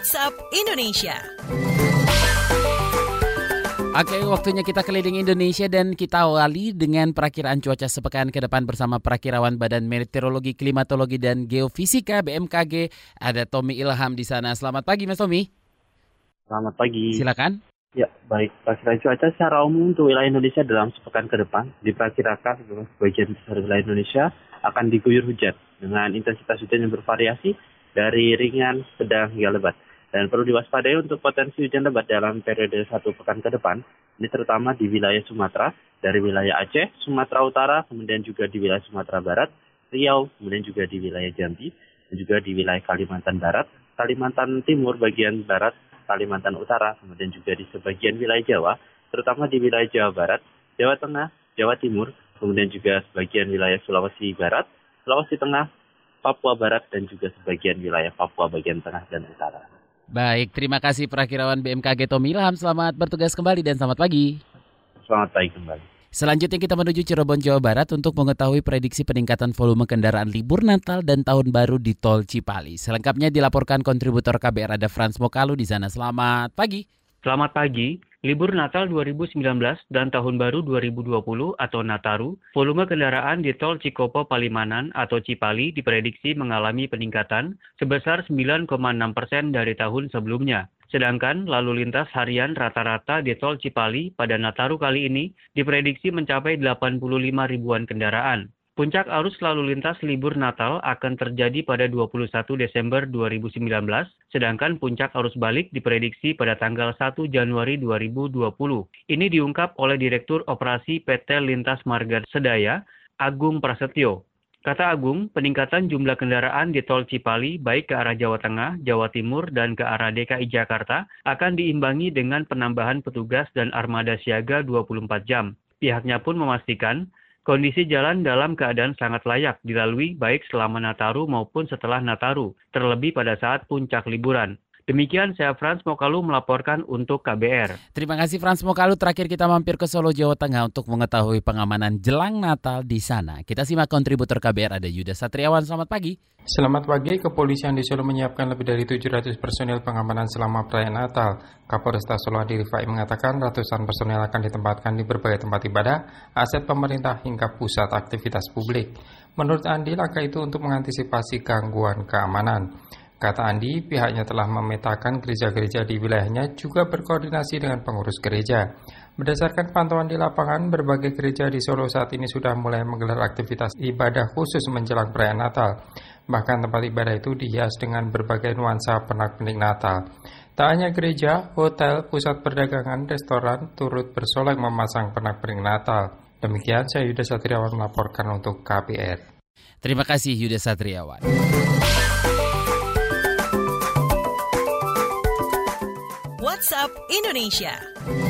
WhatsApp Indonesia. Oke, waktunya kita keliling Indonesia dan kita awali dengan perakiraan cuaca sepekan ke depan bersama perakirawan Badan Meteorologi, Klimatologi, dan Geofisika BMKG. Ada Tommy Ilham di sana. Selamat pagi, Mas Tommy. Selamat pagi. Silakan. Ya, baik. Perakiraan cuaca secara umum untuk wilayah Indonesia dalam sepekan ke depan diperkirakan sebagian besar wilayah Indonesia akan diguyur hujan dengan intensitas hujan yang bervariasi dari ringan, sedang, hingga lebat. Dan perlu diwaspadai untuk potensi hujan lebat dalam periode satu pekan ke depan, ini terutama di wilayah Sumatera, dari wilayah Aceh, Sumatera Utara, kemudian juga di wilayah Sumatera Barat, Riau, kemudian juga di wilayah Jambi, dan juga di wilayah Kalimantan Barat, Kalimantan Timur bagian Barat, Kalimantan Utara, kemudian juga di sebagian wilayah Jawa, terutama di wilayah Jawa Barat, Jawa Tengah, Jawa Timur, kemudian juga sebagian wilayah Sulawesi Barat, Sulawesi Tengah, Papua Barat, dan juga sebagian wilayah Papua bagian tengah dan utara. Baik, terima kasih perakirawan BMKG Tommy Ilham. Selamat bertugas kembali dan selamat pagi. Selamat pagi kembali. Selanjutnya kita menuju Cirebon, Jawa Barat untuk mengetahui prediksi peningkatan volume kendaraan libur Natal dan Tahun Baru di Tol Cipali. Selengkapnya dilaporkan kontributor KBR ada Frans Mokalu di sana. Selamat pagi. Selamat pagi. Libur Natal 2019 dan Tahun Baru 2020 atau Nataru, volume kendaraan di tol Cikopo Palimanan atau Cipali diprediksi mengalami peningkatan sebesar 9,6 persen dari tahun sebelumnya. Sedangkan lalu lintas harian rata-rata di tol Cipali pada Nataru kali ini diprediksi mencapai 85 ribuan kendaraan. Puncak arus lalu lintas libur Natal akan terjadi pada 21 Desember 2019, sedangkan puncak arus balik diprediksi pada tanggal 1 Januari 2020. Ini diungkap oleh Direktur Operasi PT Lintas Marga Sedaya, Agung Prasetyo. Kata Agung, peningkatan jumlah kendaraan di tol Cipali baik ke arah Jawa Tengah, Jawa Timur, dan ke arah DKI Jakarta akan diimbangi dengan penambahan petugas dan armada siaga 24 jam. Pihaknya pun memastikan Kondisi jalan dalam keadaan sangat layak dilalui baik selama Nataru maupun setelah Nataru, terlebih pada saat puncak liburan. Demikian saya Frans Mokalu melaporkan untuk KBR. Terima kasih Frans Mokalu. Terakhir kita mampir ke Solo, Jawa Tengah untuk mengetahui pengamanan jelang Natal di sana. Kita simak kontributor KBR ada Yuda Satriawan. Selamat pagi. Selamat pagi, kepolisian di Solo menyiapkan lebih dari 700 personil pengamanan selama perayaan Natal. Kapolresta Solo Adi Rifai mengatakan ratusan personil akan ditempatkan di berbagai tempat ibadah, aset pemerintah hingga pusat aktivitas publik. Menurut Andi, langkah itu untuk mengantisipasi gangguan keamanan. Kata Andi, pihaknya telah memetakan gereja-gereja di wilayahnya juga berkoordinasi dengan pengurus gereja. Berdasarkan pantauan di lapangan, berbagai gereja di Solo saat ini sudah mulai menggelar aktivitas ibadah khusus menjelang perayaan Natal. Bahkan tempat ibadah itu dihias dengan berbagai nuansa pernak-pernik Natal. Tak hanya gereja, hotel, pusat perdagangan, restoran turut bersolek memasang pernak-pernik Natal. Demikian saya Yuda Satriawan melaporkan untuk KPR. Terima kasih Yuda Satriawan. WhatsApp Indonesia.